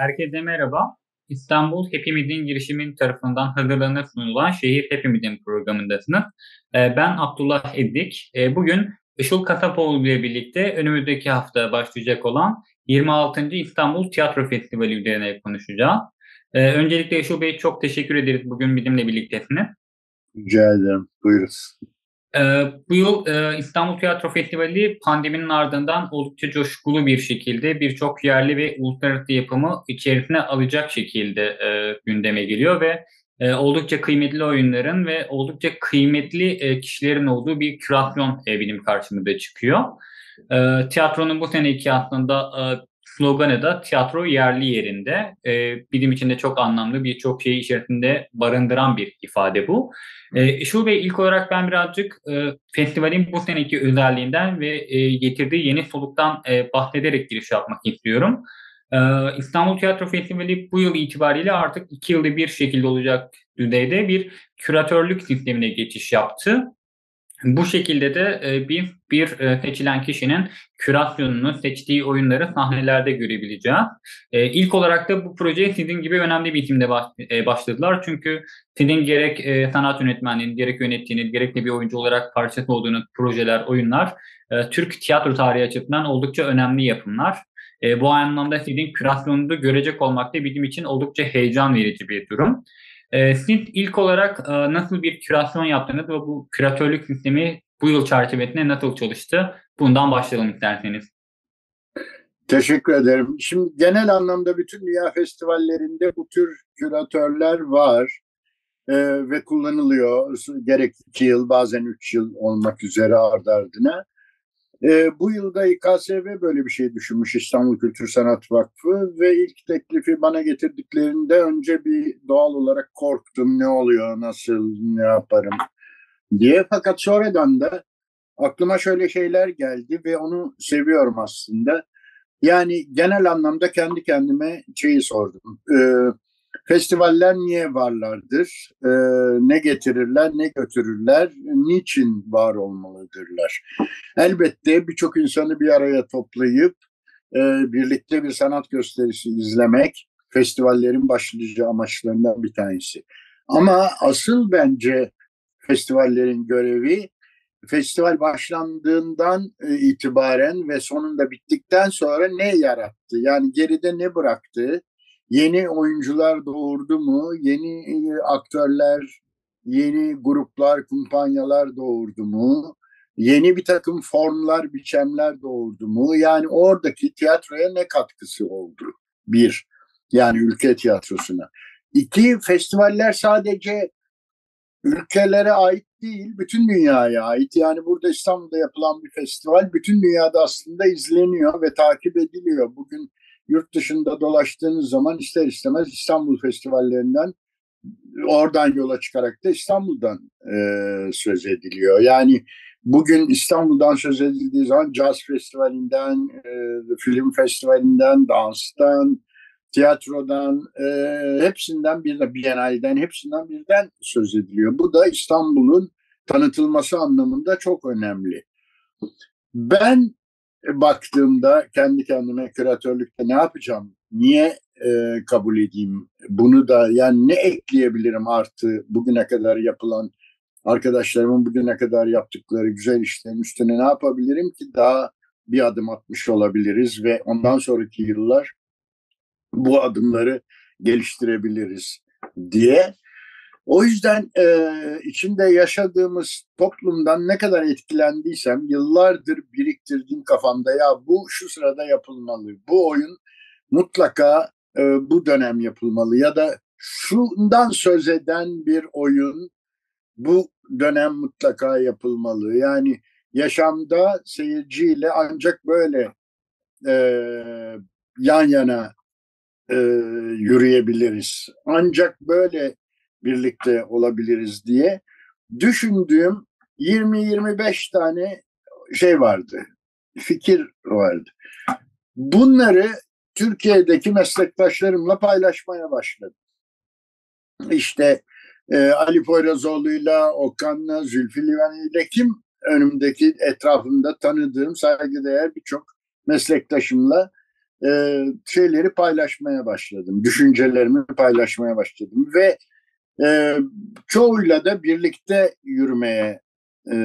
Herkese merhaba. İstanbul Hepimizin girişimin tarafından hazırlanıp sunulan Şehir Hepimizin programındasınız. Ee, ben Abdullah Edik. Ee, bugün Işıl Kasapoğlu ile birlikte önümüzdeki hafta başlayacak olan 26. İstanbul Tiyatro Festivali üzerine konuşacağız. Ee, öncelikle Işıl Bey çok teşekkür ederiz bugün bizimle birliktesiniz. Rica ederim. Buyurun. Ee, bu yıl e, İstanbul Tiyatro Festivali pandeminin ardından oldukça coşkulu bir şekilde birçok yerli ve uluslararası yapımı içerisine alacak şekilde e, gündeme geliyor ve e, oldukça kıymetli oyunların ve oldukça kıymetli e, kişilerin olduğu bir kürasyon e, bilim karşımıza çıkıyor. E, tiyatronun bu seneki aslında e, sloganı da tiyatro yerli yerinde. E, bizim için de çok anlamlı birçok şeyi içerisinde barındıran bir ifade bu. E, Şu Bey ilk olarak ben birazcık e, festivalin bu seneki özelliğinden ve e, getirdiği yeni soluktan e, bahsederek giriş yapmak istiyorum. E, İstanbul Tiyatro Festivali bu yıl itibariyle artık iki yılda bir şekilde olacak düzeyde bir küratörlük sistemine geçiş yaptı. Bu şekilde de e, bir bir e, seçilen kişinin kürasyonunu, seçtiği oyunları sahnelerde görebileceğiz. E, ilk olarak da bu projeye sizin gibi önemli bir isimde başladılar. Çünkü sizin gerek sanat yönetmenliğiniz, gerek yönettiğiniz, gerek de bir oyuncu olarak parçası olduğunuz projeler, oyunlar Türk tiyatro tarihi açısından oldukça önemli yapımlar. Bu anlamda sizin kürasyonunuzu görecek olmak da bizim için oldukça heyecan verici bir durum. E, siz ilk olarak e, nasıl bir kürasyon yaptınız ve bu küratörlük sistemi bu yıl çerçevesinde nasıl çalıştı? Bundan başlayalım isterseniz. Teşekkür ederim. Şimdi genel anlamda bütün dünya festivallerinde bu tür küratörler var e, ve kullanılıyor. Gerek iki yıl bazen üç yıl olmak üzere ardı ardına. E, bu yılda İKSV böyle bir şey düşünmüş İstanbul Kültür Sanat Vakfı ve ilk teklifi bana getirdiklerinde önce bir doğal olarak korktum ne oluyor nasıl ne yaparım diye fakat sonradan da aklıma şöyle şeyler geldi ve onu seviyorum aslında. Yani genel anlamda kendi kendime şeyi sordum. Ee, Festivaller niye varlardır? E, ne getirirler, ne götürürler? Niçin var olmalıdırlar? Elbette birçok insanı bir araya toplayıp e, birlikte bir sanat gösterisi izlemek festivallerin başlıca amaçlarından bir tanesi. Ama asıl bence festivallerin görevi festival başlandığından e, itibaren ve sonunda bittikten sonra ne yarattı? Yani geride ne bıraktı? Yeni oyuncular doğurdu mu? Yeni e, aktörler, yeni gruplar, kumpanyalar doğurdu mu? Yeni bir takım formlar, biçemler doğurdu mu? Yani oradaki tiyatroya ne katkısı oldu? Bir, yani ülke tiyatrosuna. İki, festivaller sadece ülkelere ait değil, bütün dünyaya ait. Yani burada İstanbul'da yapılan bir festival bütün dünyada aslında izleniyor ve takip ediliyor. Bugün yurt dışında dolaştığınız zaman ister istemez İstanbul festivallerinden oradan yola çıkarak da İstanbul'dan e, söz ediliyor. Yani bugün İstanbul'dan söz edildiği zaman Jazz Festivali'nden, e, film festivalinden, danstan, tiyatrodan, e, hepsinden bir de Biennale'den, hepsinden birden söz ediliyor. Bu da İstanbul'un tanıtılması anlamında çok önemli. Ben baktığımda kendi kendime küratörlükte ne yapacağım? Niye e, kabul edeyim? Bunu da yani ne ekleyebilirim artı bugüne kadar yapılan arkadaşlarımın bugüne kadar yaptıkları güzel işlerin üstüne ne yapabilirim ki daha bir adım atmış olabiliriz ve ondan sonraki yıllar bu adımları geliştirebiliriz diye o yüzden e, içinde yaşadığımız toplumdan ne kadar etkilendiysem yıllardır biriktirdiğim kafamda ya bu şu sırada yapılmalı. Bu oyun mutlaka e, bu dönem yapılmalı ya da şundan söz eden bir oyun bu dönem mutlaka yapılmalı. Yani yaşamda seyirciyle ancak böyle e, yan yana e, yürüyebiliriz. Ancak böyle birlikte olabiliriz diye düşündüğüm 20-25 tane şey vardı, fikir vardı. Bunları Türkiye'deki meslektaşlarımla paylaşmaya başladım. İşte e, Ali Poyrazoğlu'yla, Okan'la, Zülfü Livaneli'yle kim önümdeki etrafımda tanıdığım saygıdeğer birçok meslektaşımla e, şeyleri paylaşmaya başladım. Düşüncelerimi paylaşmaya başladım ve e, çoğuyla da birlikte yürümeye e,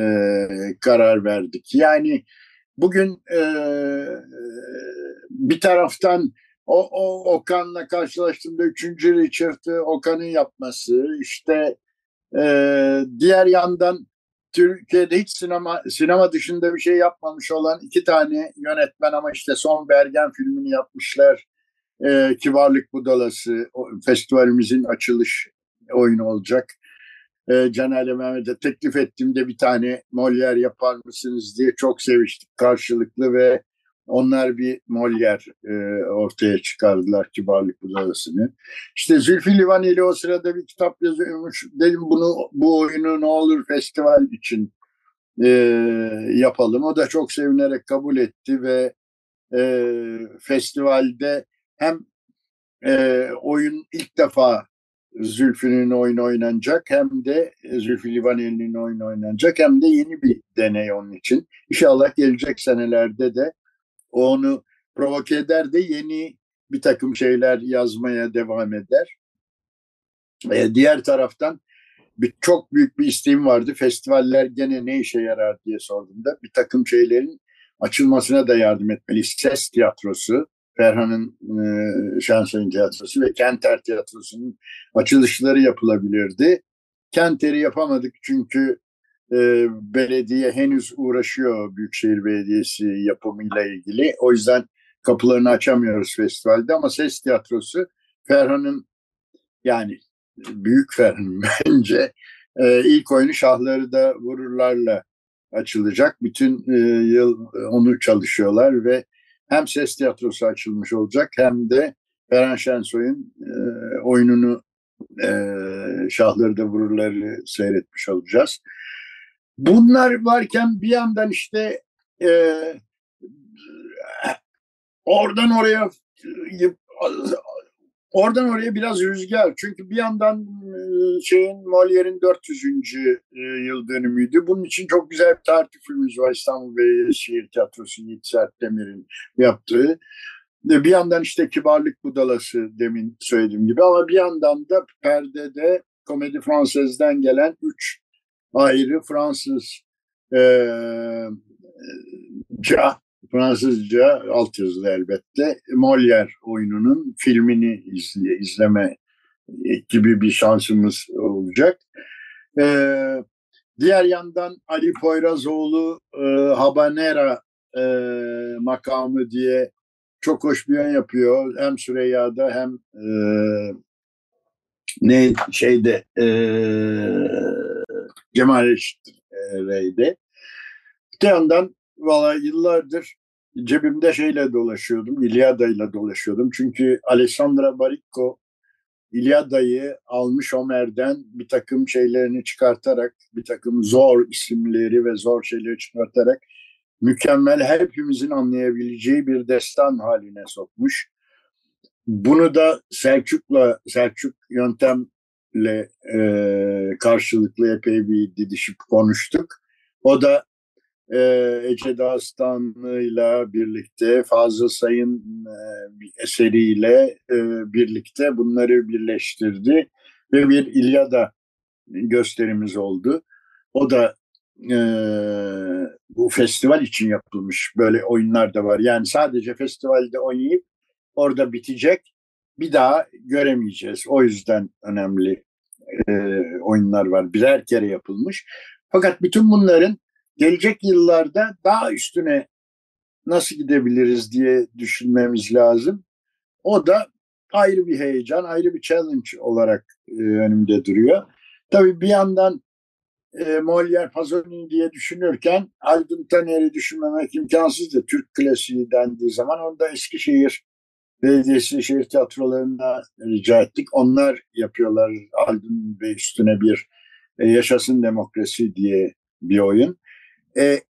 karar verdik. Yani bugün e, bir taraftan o, o Okan'la karşılaştığımda üçüncü Richard'ı Okan'ın yapması işte e, diğer yandan Türkiye'de hiç sinema sinema dışında bir şey yapmamış olan iki tane yönetmen ama işte son Bergen filmini yapmışlar. E, Kibarlık Budalası o, festivalimizin açılış oyunu olacak. E, Caner'le Mehmet'e teklif ettiğimde bir tane Molière yapar mısınız diye çok seviştik karşılıklı ve onlar bir Molière e, ortaya çıkardılar Kibarlık Budalası'nı. İşte Zülfü Livaneli o sırada bir kitap yazıyormuş. Dedim bunu bu oyunu ne olur festival için e, yapalım. O da çok sevinerek kabul etti ve e, festivalde hem e, oyun ilk defa Zülfü'nün oyunu oynanacak hem de Zülfü Livaneli'nin oyunu oynanacak hem de yeni bir deney onun için. İnşallah gelecek senelerde de onu provoke eder de yeni bir takım şeyler yazmaya devam eder. Ee, diğer taraftan bir, çok büyük bir isteğim vardı. Festivaller gene ne işe yarar diye sorduğumda bir takım şeylerin açılmasına da yardım etmeli. Ses tiyatrosu, Ferhan'ın e, Şansölyen Tiyatrosu ve Kenter Tiyatrosu'nun açılışları yapılabilirdi. Kenter'i yapamadık çünkü e, belediye henüz uğraşıyor Büyükşehir Belediyesi yapımıyla ilgili. O yüzden kapılarını açamıyoruz festivalde ama Ses Tiyatrosu Ferhan'ın yani büyük Ferhan bence e, ilk oyunu Şahları da Vururlarla açılacak. Bütün e, yıl onu çalışıyorlar ve hem ses tiyatrosu açılmış olacak hem de Ferhan Şensoy'un e, oyununu e, Şahları da Vururları seyretmiş olacağız. Bunlar varken bir yandan işte e, oradan oraya oradan oraya biraz rüzgar. Çünkü bir yandan şeyin Molière'in 400. yıl dönümüydü. Bunun için çok güzel bir filmimiz var İstanbul Belediyesi Tiyatrosu Yiğit Sert Demir'in yaptığı. Bir yandan işte Kibarlık Budalası demin söylediğim gibi ama bir yandan da perdede Komedi Fransız'dan gelen üç ayrı Fransız e, Fransızca altyazılı elbette Molière oyununun filmini izle, izleme gibi bir şansımız olacak. E, diğer yandan Ali Poyrazoğlu e, Habanera e, makamı diye çok hoş bir yön yapıyor. Hem Süreyya'da hem e, ne şeyde e, Cemal Reşit e, Bey'de. Bir yandan valla yıllardır cebimde şeyle dolaşıyordum, İlyada ile dolaşıyordum. Çünkü Alessandra Baricco İlyada'yı almış Homer'den bir takım şeylerini çıkartarak, bir takım zor isimleri ve zor şeyleri çıkartarak mükemmel, hepimizin anlayabileceği bir destan haline sokmuş. Bunu da Selçuk'la, Selçuk yöntem ile e, karşılıklı epey bir didişip konuştuk. O da e, Ece Dağıstanlı'yla birlikte Fazıl Say'ın e, eseriyle e, birlikte bunları birleştirdi ve bir İlyada gösterimiz oldu. O da e, bu festival için yapılmış böyle oyunlar da var. Yani sadece festivalde oynayıp orada bitecek bir daha göremeyeceğiz. O yüzden önemli oyunlar var. Birer kere yapılmış. Fakat bütün bunların gelecek yıllarda daha üstüne nasıl gidebiliriz diye düşünmemiz lazım. O da ayrı bir heyecan, ayrı bir challenge olarak e, önümde duruyor. Tabii bir yandan e, Molière Pasolini diye düşünürken Aldın Taner'i düşünmemek imkansız da Türk klasiği dendiği zaman onda Eskişehir Belediyesi şehir tiyatrolarına rica ettik. Onlar yapıyorlar albüm ve üstüne bir e, Yaşasın Demokrasi diye bir oyun. E,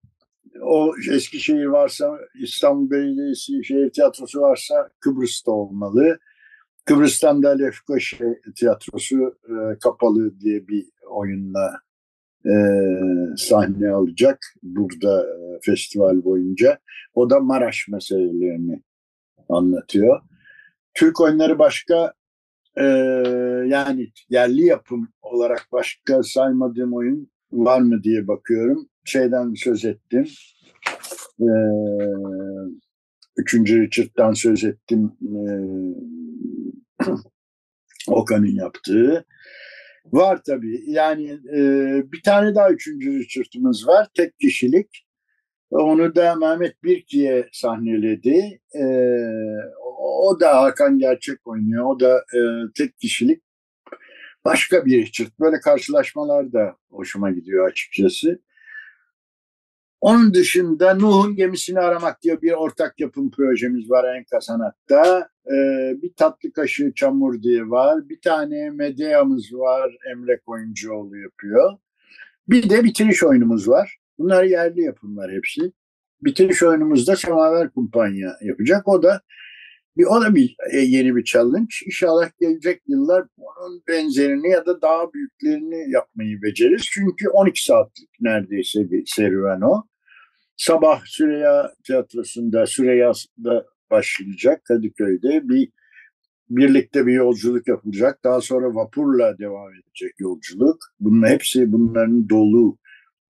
o Eskişehir varsa, İstanbul Belediyesi şehir tiyatrosu varsa Kıbrıs'ta olmalı. Kıbrıs'tan da Lefko Tiyatrosu e, kapalı diye bir oyunla e, sahne alacak burada e, festival boyunca. O da Maraş meselelerini anlatıyor. Türk oyunları başka e, yani yerli yapım olarak başka saymadığım oyun var mı diye bakıyorum. Şeyden söz ettim. E, üçüncü Richard'dan söz ettim. E, Okan'ın yaptığı. Var tabii. Yani e, bir tane daha üçüncü Richard'ımız var. Tek kişilik. Onu da Mehmet Birki'ye sahneledi. E, o da Hakan Gerçek oynuyor. O da e, tek kişilik. Başka bir Richard. Böyle karşılaşmalar da hoşuma gidiyor açıkçası. Onun dışında Nuh'un gemisini aramak diye bir ortak yapım projemiz var Enka Sanat'ta. Ee, bir tatlı kaşığı çamur diye var. Bir tane medyamız var. Emre Koyuncuoğlu yapıyor. Bir de bitiriş oyunumuz var. Bunlar yerli yapımlar hepsi. Bitiriş oyunumuzda Semaver Kumpanya yapacak. O da bir o da bir e, yeni bir challenge. İnşallah gelecek yıllar onun benzerini ya da daha büyüklerini yapmayı beceririz. Çünkü 12 saatlik neredeyse bir serüven o. Sabah Süreyya Tiyatrosu'nda, Süreyya'da başlayacak Kadıköy'de bir birlikte bir yolculuk yapılacak. Daha sonra vapurla devam edecek yolculuk. Bunun hepsi bunların dolu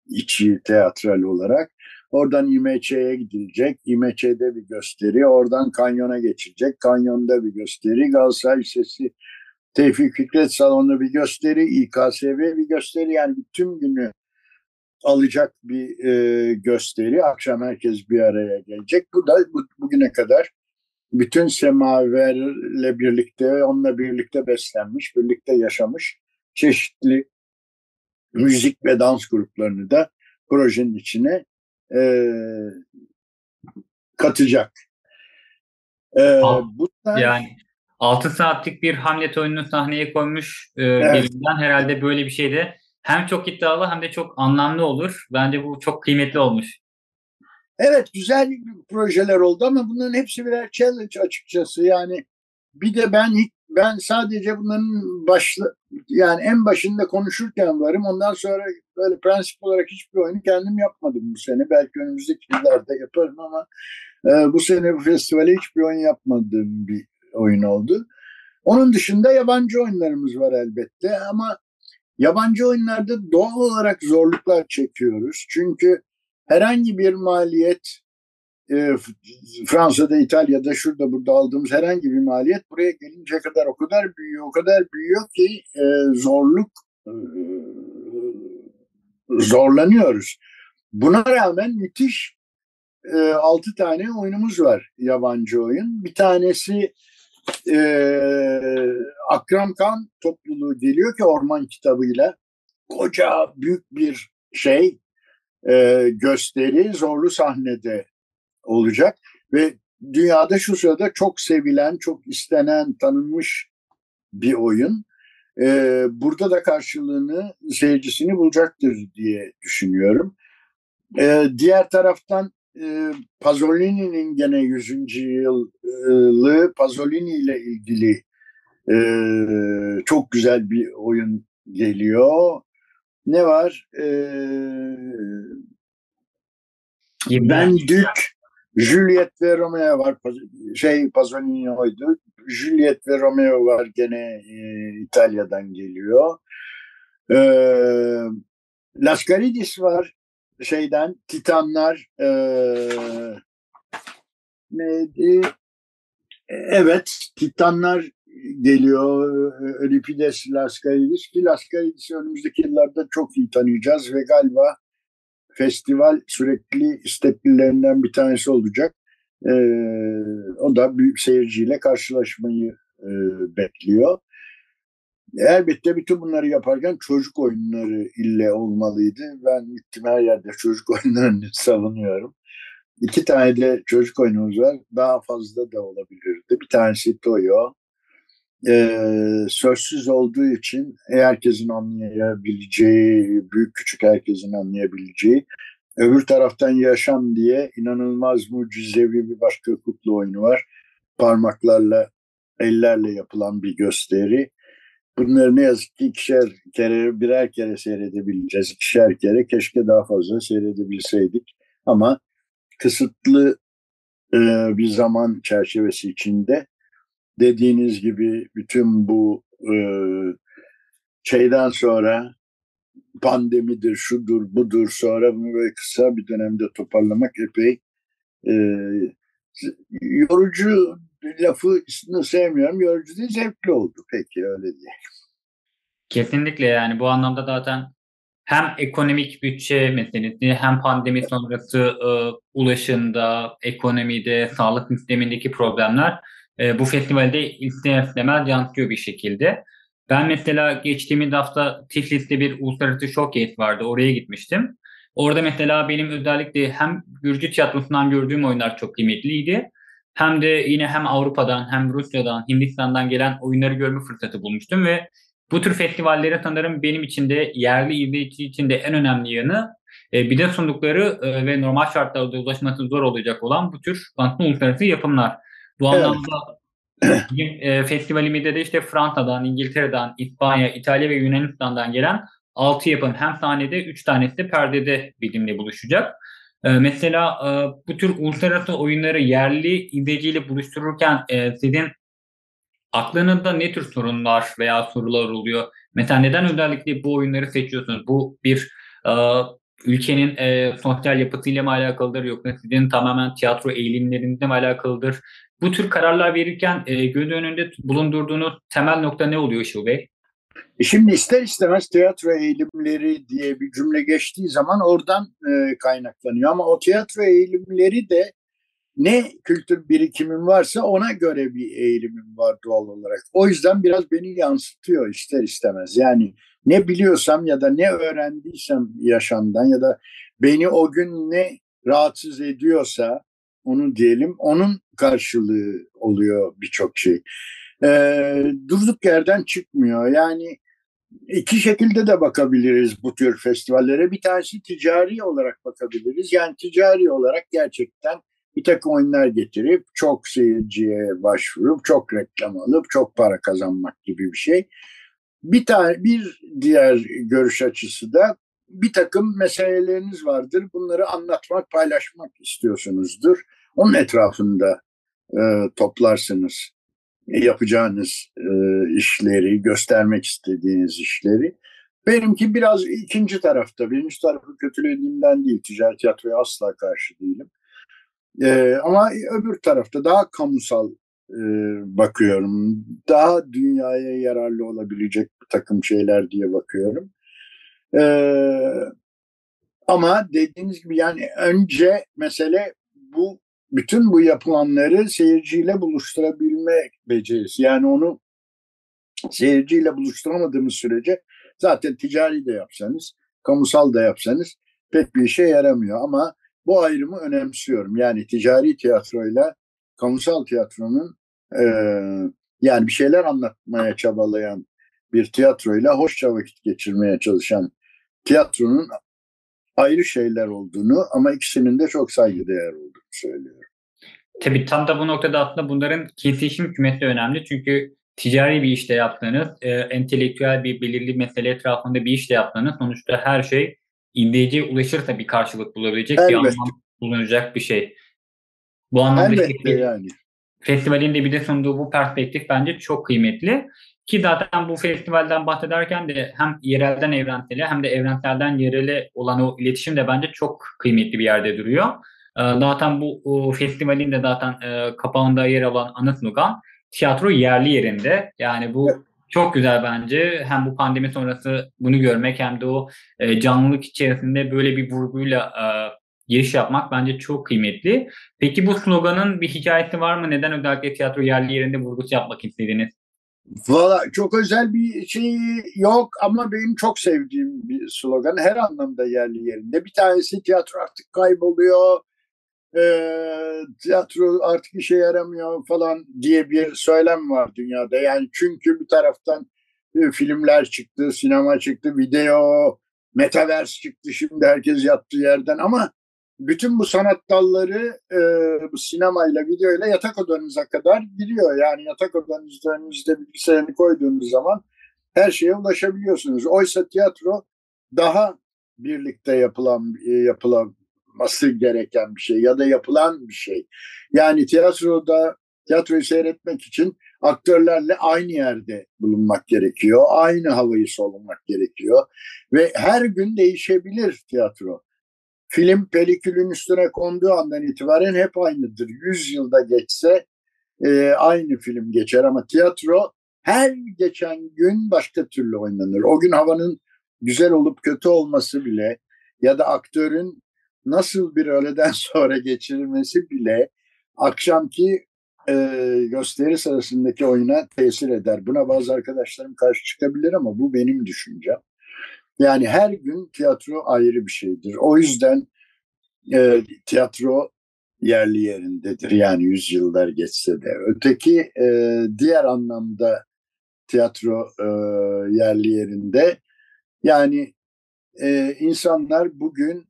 içi teatral olarak. Oradan İMÇ'ye gidilecek. İMÇ'de bir gösteri. Oradan Kanyon'a geçilecek. Kanyon'da bir gösteri. Galatasaray Lisesi Tevfik Fikret Salonu'nda bir gösteri. İKSV bir gösteri. Yani tüm günü alacak bir e, gösteri. Akşam herkes bir araya gelecek. Bu da bu, bugüne kadar bütün semaverle birlikte, onunla birlikte beslenmiş, birlikte yaşamış çeşitli müzik ve dans gruplarını da projenin içine e, katacak. E, bunlar, yani 6 saatlik bir Hamlet oyununu sahneye koymuş e, evet. herhalde böyle bir şey de hem çok iddialı hem de çok anlamlı olur. Bence bu çok kıymetli olmuş. Evet güzel projeler oldu ama bunların hepsi birer challenge açıkçası. Yani bir de ben ben sadece bunların başla yani en başında konuşurken varım. Ondan sonra böyle prensip olarak hiçbir oyunu kendim yapmadım bu sene. Belki önümüzdeki yıllarda yaparım ama e, bu sene bu festivale hiçbir oyun yapmadığım bir oyun oldu. Onun dışında yabancı oyunlarımız var elbette ama Yabancı oyunlarda doğal olarak zorluklar çekiyoruz. Çünkü herhangi bir maliyet e, Fransa'da, İtalya'da, şurada burada aldığımız herhangi bir maliyet buraya gelince kadar o kadar büyüyor, o kadar büyüyor ki e, zorluk e, zorlanıyoruz. Buna rağmen müthiş e, 6 tane oyunumuz var yabancı oyun. Bir tanesi Akram Kan topluluğu geliyor ki orman kitabıyla koca büyük bir şey gösteri zorlu sahnede olacak ve dünyada şu sırada çok sevilen, çok istenen, tanınmış bir oyun. E, burada da karşılığını, seyircisini bulacaktır diye düşünüyorum. E, diğer taraftan e, Pasolini'nin gene 100. yılı Pasolini ile ilgili e, çok güzel bir oyun geliyor. Ne var? E, ben Dük, Juliet ve Romeo var. Şey Pasolini oydu. Juliet ve Romeo var gene e, İtalya'dan geliyor. E, Lascaridis var şeyden Titanlar e, neydi? Evet, Titanlar geliyor. Euripides Laskaridis ki Laskaridis'i önümüzdeki yıllarda çok iyi tanıyacağız ve galiba festival sürekli isteklilerinden bir tanesi olacak. Ee, o da büyük seyirciyle karşılaşmayı e, bekliyor. Elbette bütün bunları yaparken çocuk oyunları ille olmalıydı. Ben gittim her yerde çocuk oyunlarını savunuyorum. İki tane de çocuk oyunumuz var. Daha fazla da olabilirdi. Bir tanesi Toyo. Ee, sözsüz olduğu için herkesin anlayabileceği, büyük küçük herkesin anlayabileceği. Öbür taraftan Yaşam diye inanılmaz mucizevi bir başka kutlu oyunu var. Parmaklarla, ellerle yapılan bir gösteri Bunları ne yazık ki ikişer kere, birer kere seyredebileceğiz. İkişer kere keşke daha fazla seyredebilseydik. Ama kısıtlı e, bir zaman çerçevesi içinde dediğiniz gibi bütün bu e, şeyden sonra pandemidir, şudur, budur sonra böyle kısa bir dönemde toparlamak epey e, yorucu lafı sevmiyorum. Yorucu değil, zevkli oldu. Peki öyle diye. Kesinlikle yani bu anlamda zaten hem ekonomik bütçe meselesi hem pandemi sonrası e, ulaşımda, ekonomide, sağlık sistemindeki problemler e, bu festivalde ister istemez yansıyor bir şekilde. Ben mesela geçtiğimiz hafta Tiflis'te bir uluslararası showcase vardı. Oraya gitmiştim. Orada mesela benim özellikle hem Gürcü tiyatrosundan gördüğüm oyunlar çok kıymetliydi. Hem de yine hem Avrupa'dan hem Rusya'dan, Hindistan'dan gelen oyunları görme fırsatı bulmuştum ve bu tür festivallere sanırım benim için de yerli izleyici için de en önemli yanı e, bir de sundukları e, ve normal şartlarda ulaşması zor olacak olan bu tür uluslararası yapımlar. Bu evet. anlamda e, festivalimizde de işte Fransa'dan, İngiltere'den, İspanya, İtalya ve Yunanistan'dan gelen 6 yapım hem sahnede 3 tanesi de perdede bizimle buluşacak. E, mesela e, bu tür uluslararası oyunları yerli izleyiciyle buluştururken e, sizin aklınızda ne tür sorunlar veya sorular oluyor? Mesela neden özellikle bu oyunları seçiyorsunuz? Bu bir e, ülkenin e, sosyal yapısıyla mı alakalıdır yoksa sizin tamamen tiyatro eğilimlerinizle mi alakalıdır? Bu tür kararlar verirken e, göz önünde bulundurduğunuz temel nokta ne oluyor Işıl Bey? E, şimdi ister istemez tiyatro eğilimleri diye bir cümle geçtiği zaman oradan e, kaynaklanıyor. Ama o tiyatro eğilimleri de ne kültür birikimim varsa ona göre bir eğilimim var doğal olarak. O yüzden biraz beni yansıtıyor ister istemez. Yani ne biliyorsam ya da ne öğrendiysem yaşamdan ya da beni o gün ne rahatsız ediyorsa onu diyelim onun karşılığı oluyor birçok şey. Ee, durduk yerden çıkmıyor. Yani iki şekilde de bakabiliriz bu tür festivallere. Bir tanesi ticari olarak bakabiliriz. Yani ticari olarak gerçekten bir takım oyunlar getirip çok seyirciye başvurup çok reklam alıp çok para kazanmak gibi bir şey. Bir tane bir diğer görüş açısı da bir takım meseleleriniz vardır. Bunları anlatmak, paylaşmak istiyorsunuzdur. Onun etrafında e, toplarsınız yapacağınız e, işleri, göstermek istediğiniz işleri. Benimki biraz ikinci tarafta. Birinci tarafı kötülediğimden değil. Ticaret tiyatroya asla karşı değilim. E, ama öbür tarafta daha kamusal e, bakıyorum. Daha dünyaya yararlı olabilecek bir takım şeyler diye bakıyorum. E, ama dediğiniz gibi yani önce mesele bu bütün bu yapılanları seyirciyle buluşturabilme becerisi. Yani onu seyirciyle buluşturamadığımız sürece zaten ticari de yapsanız, kamusal da yapsanız pek bir işe yaramıyor. Ama bu ayrımı önemsiyorum. Yani ticari tiyatroyla kamusal tiyatronun e, yani bir şeyler anlatmaya çabalayan bir tiyatroyla hoşça vakit geçirmeye çalışan tiyatronun ayrı şeyler olduğunu ama ikisinin de çok saygıdeğer olduğunu söylüyorum. Tabii tam da bu noktada aslında bunların kesişim kümesi önemli. Çünkü ticari bir işte yaptığınız, e, entelektüel bir belirli mesele etrafında bir işte yaptığınız sonuçta her şey izleyiciye ulaşırsa bir karşılık bulabilecek, Elbette. bir anlam bulunacak bir şey. Bu anlamda Elbette yani. festivalin de bir de sunduğu bu perspektif bence çok kıymetli. Ki zaten bu festivalden bahsederken de hem yerelden evrensele hem de evrenselden yerele olan o iletişim de bence çok kıymetli bir yerde duruyor. Ee, zaten bu festivalin de zaten e, kapağında yer alan Anıt Nugan tiyatro yerli yerinde. Yani bu çok güzel bence. Hem bu pandemi sonrası bunu görmek hem de o e, canlılık içerisinde böyle bir vurguyla e, giriş yapmak bence çok kıymetli. Peki bu sloganın bir hikayesi var mı? Neden özellikle tiyatro yerli yerinde vurgusu yapmak istediniz? Valla çok özel bir şey yok ama benim çok sevdiğim bir slogan. Her anlamda yerli yerinde. Bir tanesi tiyatro artık kayboluyor e, tiyatro artık işe yaramıyor falan diye bir söylem var dünyada. Yani çünkü bir taraftan e, filmler çıktı, sinema çıktı, video, metaverse çıktı şimdi herkes yattığı yerden ama bütün bu sanat dalları e, bu sinemayla, videoyla yatak odanıza kadar giriyor. Yani yatak odanızda önünüzde bilgisayarını koyduğunuz zaman her şeye ulaşabiliyorsunuz. Oysa tiyatro daha birlikte yapılan yapılan yapılması gereken bir şey ya da yapılan bir şey. Yani tiyatroda tiyatroyu seyretmek için aktörlerle aynı yerde bulunmak gerekiyor. Aynı havayı solumak gerekiyor. Ve her gün değişebilir tiyatro. Film pelikülün üstüne konduğu andan itibaren hep aynıdır. Yüz yılda geçse e, aynı film geçer ama tiyatro her geçen gün başka türlü oynanır. O gün havanın güzel olup kötü olması bile ya da aktörün nasıl bir öğleden sonra geçirilmesi bile akşamki e, gösteri sırasındaki oyuna tesir eder. Buna bazı arkadaşlarım karşı çıkabilir ama bu benim düşüncem. Yani her gün tiyatro ayrı bir şeydir. O yüzden e, tiyatro yerli yerindedir. Yani yüzyıllar geçse de. Öteki e, diğer anlamda tiyatro e, yerli yerinde. Yani e, insanlar bugün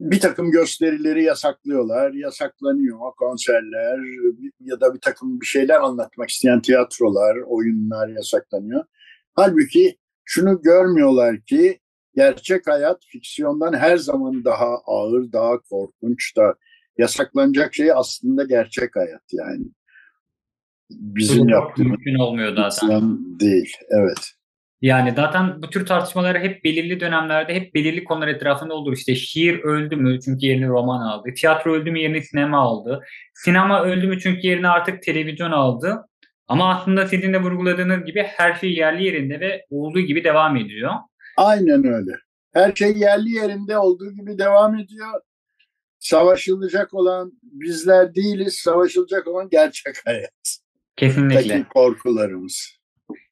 bir takım gösterileri yasaklıyorlar, yasaklanıyor konserler ya da bir takım bir şeyler anlatmak isteyen tiyatrolar, oyunlar yasaklanıyor. Halbuki şunu görmüyorlar ki gerçek hayat fiksiyondan her zaman daha ağır, daha korkunç da yasaklanacak şey aslında gerçek hayat yani. Bizim yaptığımız mümkün olmuyor zaten. Değil, evet. Yani zaten bu tür tartışmaları hep belirli dönemlerde hep belirli konular etrafında olur. İşte şiir öldü mü çünkü yerini roman aldı. Tiyatro öldü mü yerini sinema aldı. Sinema öldü mü çünkü yerini artık televizyon aldı. Ama aslında sizin de vurguladığınız gibi her şey yerli yerinde ve olduğu gibi devam ediyor. Aynen öyle. Her şey yerli yerinde olduğu gibi devam ediyor. Savaşılacak olan bizler değiliz, savaşılacak olan gerçek hayat. Kesinlikle. Peki korkularımız.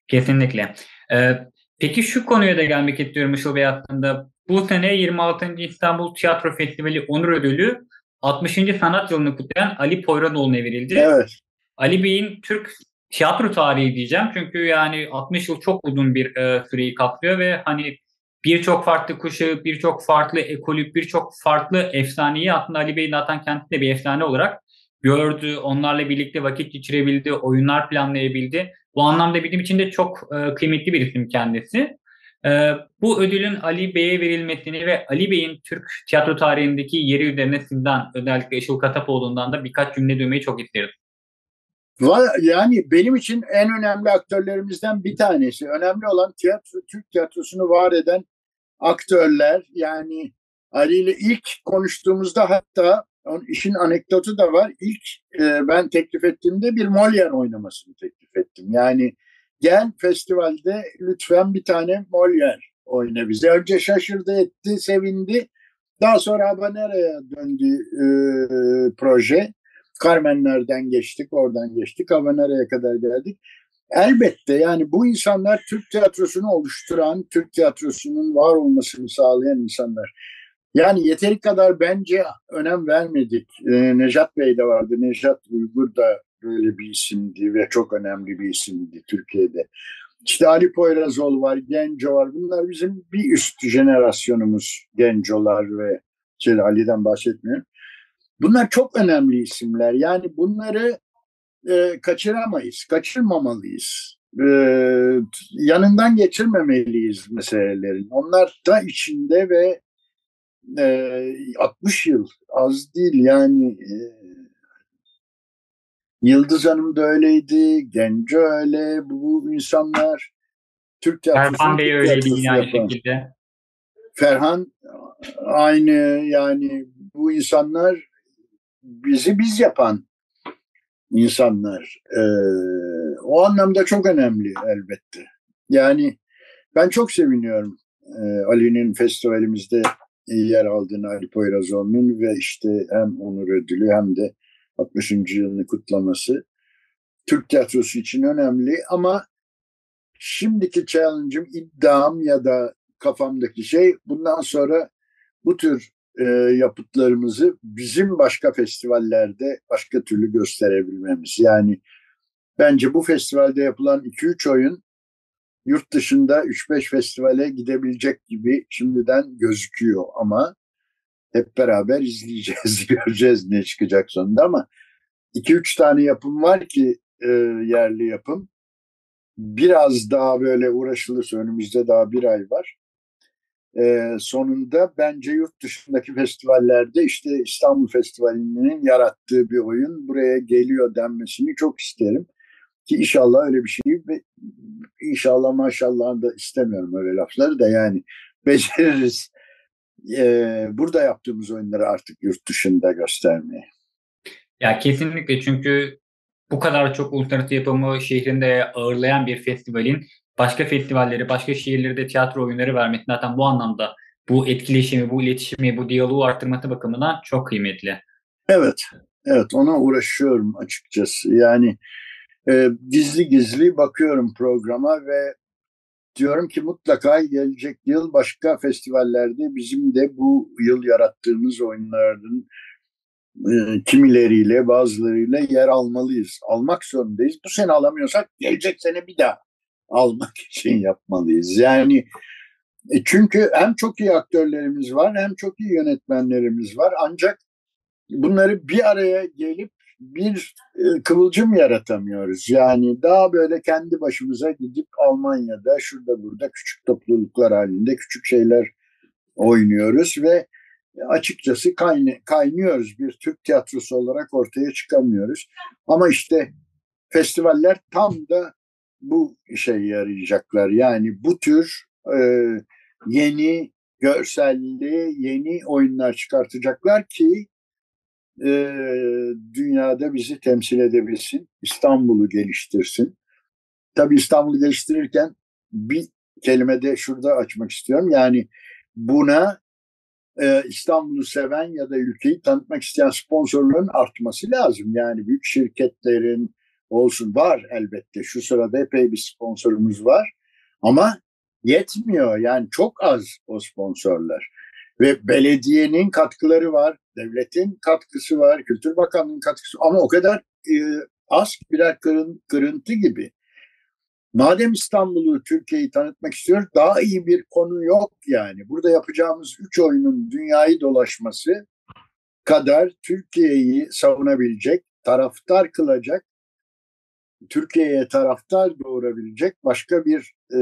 Kesinlikle. Ee, peki şu konuya da gelmek istiyorum Işıl Bey hakkında. Bu sene 26. İstanbul Tiyatro Festivali Onur Ödülü 60. sanat yılını kutlayan Ali Poyrazoğlu'na verildi. Evet. Ali Bey'in Türk tiyatro tarihi diyeceğim. Çünkü yani 60 yıl çok uzun bir e, süreyi kaplıyor ve hani birçok farklı kuşağı, birçok farklı ekolü, birçok farklı efsaneyi aslında Ali Bey zaten kendisi bir efsane olarak gördü. Onlarla birlikte vakit geçirebildi, oyunlar planlayabildi. Bu anlamda benim için de çok e, kıymetli bir isim kendisi. E, bu ödülün Ali Bey'e verilmesini ve Ali Bey'in Türk tiyatro tarihindeki yeri üzerine sizden özellikle Işıl Katapoğlu'ndan da birkaç cümle duymayı çok isterim. Yani benim için en önemli aktörlerimizden bir tanesi. Önemli olan tiyatro, Türk tiyatrosunu var eden aktörler. Yani Ali ile ilk konuştuğumuzda hatta onun işin anekdotu da var. İlk e, ben teklif ettiğimde bir Molière oynamasını teklif ettim. Yani gel festivalde lütfen bir tane Molière oyna bize. Önce şaşırdı etti, sevindi. Daha sonra Habanera'ya döndü e, proje. Carmenlerden geçtik, oradan geçtik, Habanera'ya kadar geldik. Elbette yani bu insanlar Türk tiyatrosunu oluşturan, Türk tiyatrosunun var olmasını sağlayan insanlar. Yani yeteri kadar bence önem vermedik. Ee, Nejat Bey de vardı. Nejat Uygur da böyle bir isimdi ve çok önemli bir isimdi Türkiye'de. İşte Ali Poyrazoğlu var, Genco var. Bunlar bizim bir üst jenerasyonumuz. Gencolar ve şey, Ali'den bahsetmiyorum. Bunlar çok önemli isimler. Yani bunları e, kaçıramayız, kaçırmamalıyız. E, yanından geçirmemeliyiz meselelerin. Onlar da içinde ve 60 yıl az değil yani Yıldız Hanım da öyleydi, Genco öyle, bu insanlar Türk tiyatrosu. Ferhan Bey öyleydi yine aynı şekilde. Ferhan aynı yani bu insanlar bizi biz yapan insanlar. Ee, o anlamda çok önemli elbette. Yani ben çok seviniyorum e, Ali'nin festivalimizde yer aldığını Ali Poyrazoğlu'nun ve işte hem onur ödülü hem de 60. yılını kutlaması Türk tiyatrosu için önemli ama şimdiki challenge'ım, iddiam ya da kafamdaki şey bundan sonra bu tür e, yapıtlarımızı bizim başka festivallerde başka türlü gösterebilmemiz. Yani bence bu festivalde yapılan 2-3 oyun yurt dışında 3-5 festivale gidebilecek gibi şimdiden gözüküyor ama hep beraber izleyeceğiz, göreceğiz ne çıkacak sonunda ama 2-3 tane yapım var ki e, yerli yapım. Biraz daha böyle uğraşılırsa önümüzde daha bir ay var. e, sonunda bence yurt dışındaki festivallerde işte İstanbul Festivali'nin yarattığı bir oyun buraya geliyor denmesini çok isterim. Ki inşallah öyle bir şey ve inşallah maşallah da istemiyorum öyle lafları da yani beceririz. Ee, burada yaptığımız oyunları artık yurt dışında göstermeye. Ya kesinlikle çünkü bu kadar çok uluslararası yapımı şehrinde ağırlayan bir festivalin başka festivalleri, başka şehirlerde tiyatro oyunları vermesi zaten bu anlamda bu etkileşimi, bu iletişimi, bu diyaloğu arttırması bakımından çok kıymetli. Evet, evet ona uğraşıyorum açıkçası. Yani e, gizli gizli bakıyorum programa ve diyorum ki mutlaka gelecek yıl başka festivallerde bizim de bu yıl yarattığımız oyunların e, kimileriyle bazılarıyla yer almalıyız. Almak zorundayız. Bu sene alamıyorsak gelecek sene bir daha almak için yapmalıyız. Yani e, çünkü hem çok iyi aktörlerimiz var hem çok iyi yönetmenlerimiz var. Ancak bunları bir araya gelip bir e, kıvılcım yaratamıyoruz. Yani daha böyle kendi başımıza gidip Almanya'da şurada burada küçük topluluklar halinde küçük şeyler oynuyoruz ve açıkçası kayna kaynıyoruz. Bir Türk tiyatrosu olarak ortaya çıkamıyoruz. Ama işte festivaller tam da bu işe yarayacaklar. Yani bu tür e, yeni görselli, yeni oyunlar çıkartacaklar ki e, dünyada bizi temsil edebilsin, İstanbul'u geliştirsin. Tabii İstanbul'u geliştirirken bir kelime de şurada açmak istiyorum. Yani buna e, İstanbul'u seven ya da ülkeyi tanıtmak isteyen sponsorların artması lazım. Yani büyük şirketlerin olsun var elbette. Şu sırada epey bir sponsorumuz var. Ama yetmiyor. Yani çok az o sponsorlar. Ve belediyenin katkıları var, devletin katkısı var, Kültür Bakanlığı'nın katkısı ama o kadar e, az birer kırın, kırıntı gibi. Madem İstanbul'u, Türkiye'yi tanıtmak istiyoruz, daha iyi bir konu yok yani. Burada yapacağımız üç oyunun dünyayı dolaşması kadar Türkiye'yi savunabilecek, taraftar kılacak, Türkiye'ye taraftar doğurabilecek başka bir e,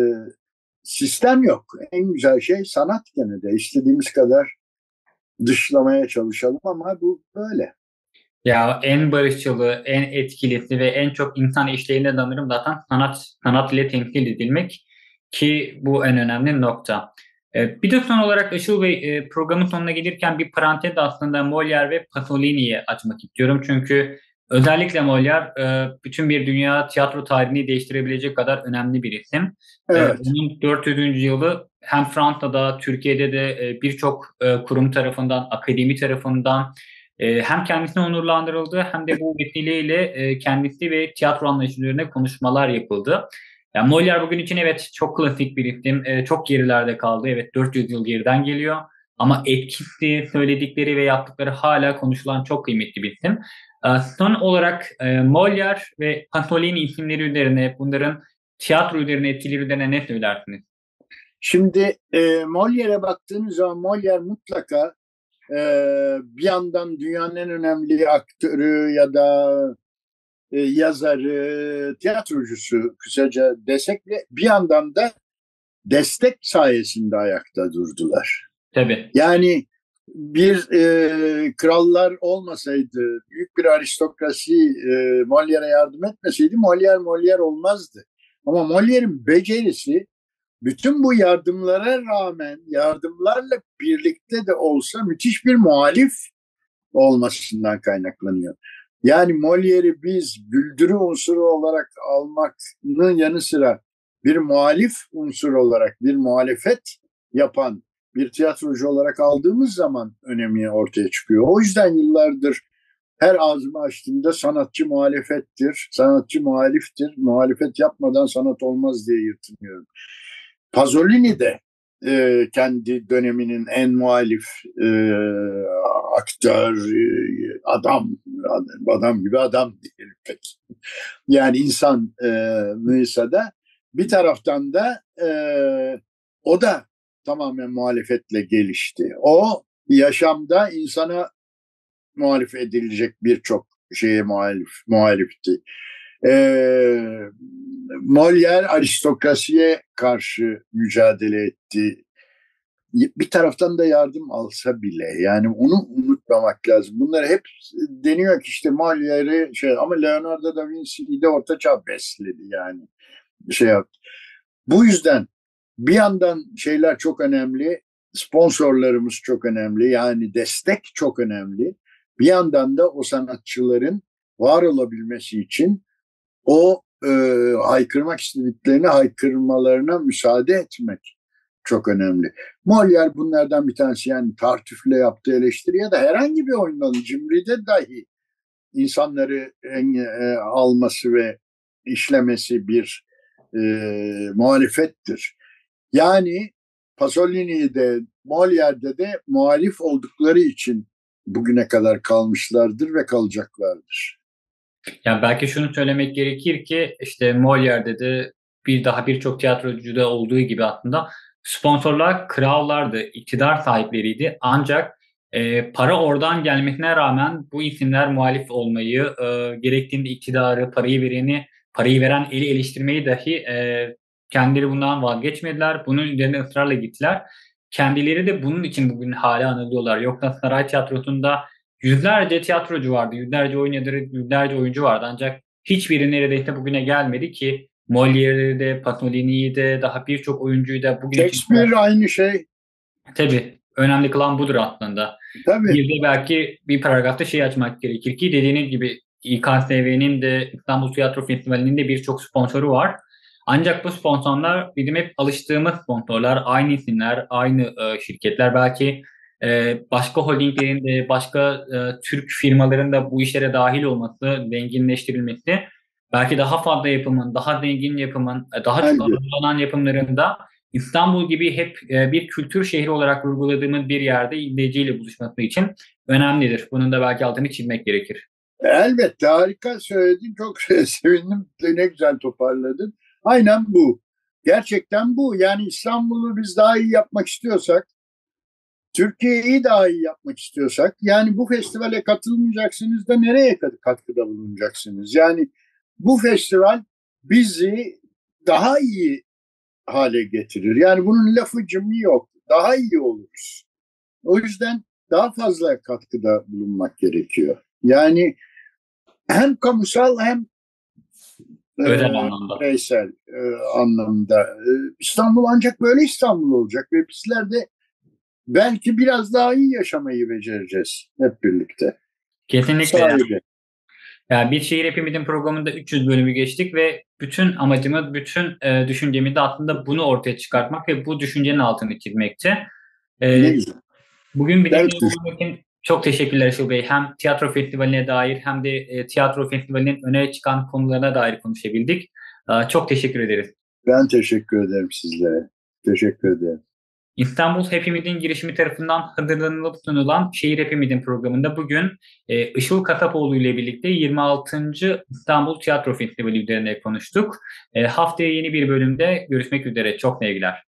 sistem yok. En güzel şey sanat gene de. İstediğimiz kadar dışlamaya çalışalım ama bu böyle. Ya en barışçılı, en etkilisi ve en çok insan işleyine danırım zaten sanat sanat ile temsil edilmek ki bu en önemli nokta. Ee, bir de son olarak Işıl Bey e, programın sonuna gelirken bir parantez aslında Molière ve Pasolini'yi açmak istiyorum. Çünkü özellikle Molière e, bütün bir dünya tiyatro tarihini değiştirebilecek kadar önemli bir isim. Ee, evet. Onun 400. yılı hem Fransa'da, Türkiye'de de e, birçok kurum tarafından, akademi tarafından hem kendisine onurlandırıldı hem de bu vesileyle e, kendisi ve tiyatro anlayışı üzerine konuşmalar yapıldı. Yani Molière bugün için evet çok klasik bir isim, e, çok gerilerde kaldı. Evet 400 yıl geriden geliyor. Ama etkisi, söyledikleri ve yaptıkları hala konuşulan çok kıymetli bir isim. E, son olarak Molière ve Pasolini isimleri üzerine, bunların tiyatro üzerine etkileri üzerine ne söylersiniz? Şimdi e, Molière'e baktığınız zaman Molière mutlaka ee, bir yandan dünyanın en önemli aktörü ya da e, yazarı, tiyatrocusu kısaca desek de bir yandan da destek sayesinde ayakta durdular. Tabii. Yani bir e, krallar olmasaydı, büyük bir aristokrasi e, Molière'e yardım etmeseydi Molière Molière olmazdı. Ama Molière'in becerisi bütün bu yardımlara rağmen yardımlarla birlikte de olsa müthiş bir muhalif olmasından kaynaklanıyor. Yani Molière'i biz güldürü unsuru olarak almanın yanı sıra bir muhalif unsur olarak bir muhalefet yapan bir tiyatrocu olarak aldığımız zaman önemi ortaya çıkıyor. O yüzden yıllardır her ağzımı açtığımda sanatçı muhalefettir, sanatçı muhaliftir, muhalefet yapmadan sanat olmaz diye yırtınıyorum. Pasolini de e, kendi döneminin en muhalif e, aktör, e, adam, adam gibi adam değil pek. Yani insan e, da bir taraftan da e, o da tamamen muhalefetle gelişti. O yaşamda insana muhalif edilecek birçok şeye muhalif muhalifti. E, Molière aristokrasiye karşı mücadele etti. bir taraftan da yardım alsa bile yani onu unutmamak lazım. Bunlar hep deniyor ki işte Molière'i şey ama Leonardo da Vinci'yi de orta çağ besledi yani şey yaptı. Bu yüzden bir yandan şeyler çok önemli, sponsorlarımız çok önemli yani destek çok önemli. Bir yandan da o sanatçıların var olabilmesi için o e, haykırmak istediklerini haykırmalarına müsaade etmek çok önemli. Molière bunlardan bir tanesi yani Tartüf'le yaptığı eleştiri ya da herhangi bir oyundan Cimri'de dahi insanları e, alması ve işlemesi bir e, muhalefettir. Yani Pasolini'de, Molière'de de muhalif oldukları için bugüne kadar kalmışlardır ve kalacaklardır. Yani belki şunu söylemek gerekir ki işte Molière'de de bir daha birçok tiyatrocuda olduğu gibi aslında sponsorlar krallardı, iktidar sahipleriydi. Ancak e, para oradan gelmesine rağmen bu isimler muhalif olmayı, e, gerektiğinde iktidarı, parayı vereni, parayı veren eli eleştirmeyi dahi e, kendileri bundan vazgeçmediler. Bunun üzerine ısrarla gittiler. Kendileri de bunun için bugün hala anılıyorlar. Yoksa saray tiyatrosunda yüzlerce tiyatrocu vardı, yüzlerce oyuncuları, yüzlerce oyuncu vardı. Ancak hiçbiri neredeyse bugüne gelmedi ki Molière'de de, Pasolini'yi de, daha birçok oyuncuyu da bugün Shakespeare için... aynı şey. Tabii. Önemli kılan budur aslında. Tabii. Bir de belki bir paragrafta şey açmak gerekir ki dediğiniz gibi İKSV'nin de İstanbul Tiyatro Festivali'nin de birçok sponsoru var. Ancak bu sponsorlar bizim hep alıştığımız sponsorlar, aynı isimler, aynı e, şirketler. Belki e, başka holdinglerin de, başka e, Türk firmaların da bu işlere dahil olması, zenginleştirilmesi belki daha fazla yapımın, daha zengin yapımın, e, daha çok alınan yapımlarında İstanbul gibi hep e, bir kültür şehri olarak vurguladığımız bir yerde izleyiciyle buluşması için önemlidir. Bunun da belki altını çizmek gerekir. Elbette harika söyledin. Çok sevindim. Ne güzel toparladın. Aynen bu. Gerçekten bu. Yani İstanbul'u biz daha iyi yapmak istiyorsak, Türkiye'yi daha iyi yapmak istiyorsak, yani bu festivale katılmayacaksınız da nereye katkıda bulunacaksınız? Yani bu festival bizi daha iyi hale getirir. Yani bunun lafı cımı yok. Daha iyi oluruz. O yüzden daha fazla katkıda bulunmak gerekiyor. Yani hem kamusal hem Özel e, anlamda. bireysel e, anlamda. E, İstanbul ancak böyle İstanbul olacak ve bizler de belki biraz daha iyi yaşamayı becereceğiz hep birlikte. Kesinlikle. Sahibi. Yani bir şehir hepimizin programında 300 bölümü geçtik ve bütün amacımız, bütün e, düşüncemiz de aslında bunu ortaya çıkartmak ve bu düşüncenin altını çizmekti. E, bugün olmak için çok teşekkürler Işıl Bey. Hem tiyatro festivaline dair hem de e, tiyatro festivalinin öne çıkan konularına dair konuşabildik. E, çok teşekkür ederiz. Ben teşekkür ederim sizlere. Teşekkür ederim. İstanbul Hepimizin girişimi tarafından hazırlanılıp sunulan Şehir Hepimizin programında bugün e, Işıl Kasapoğlu ile birlikte 26. İstanbul Tiyatro Festivali üzerine konuştuk. E, haftaya yeni bir bölümde görüşmek üzere. Çok sevgiler.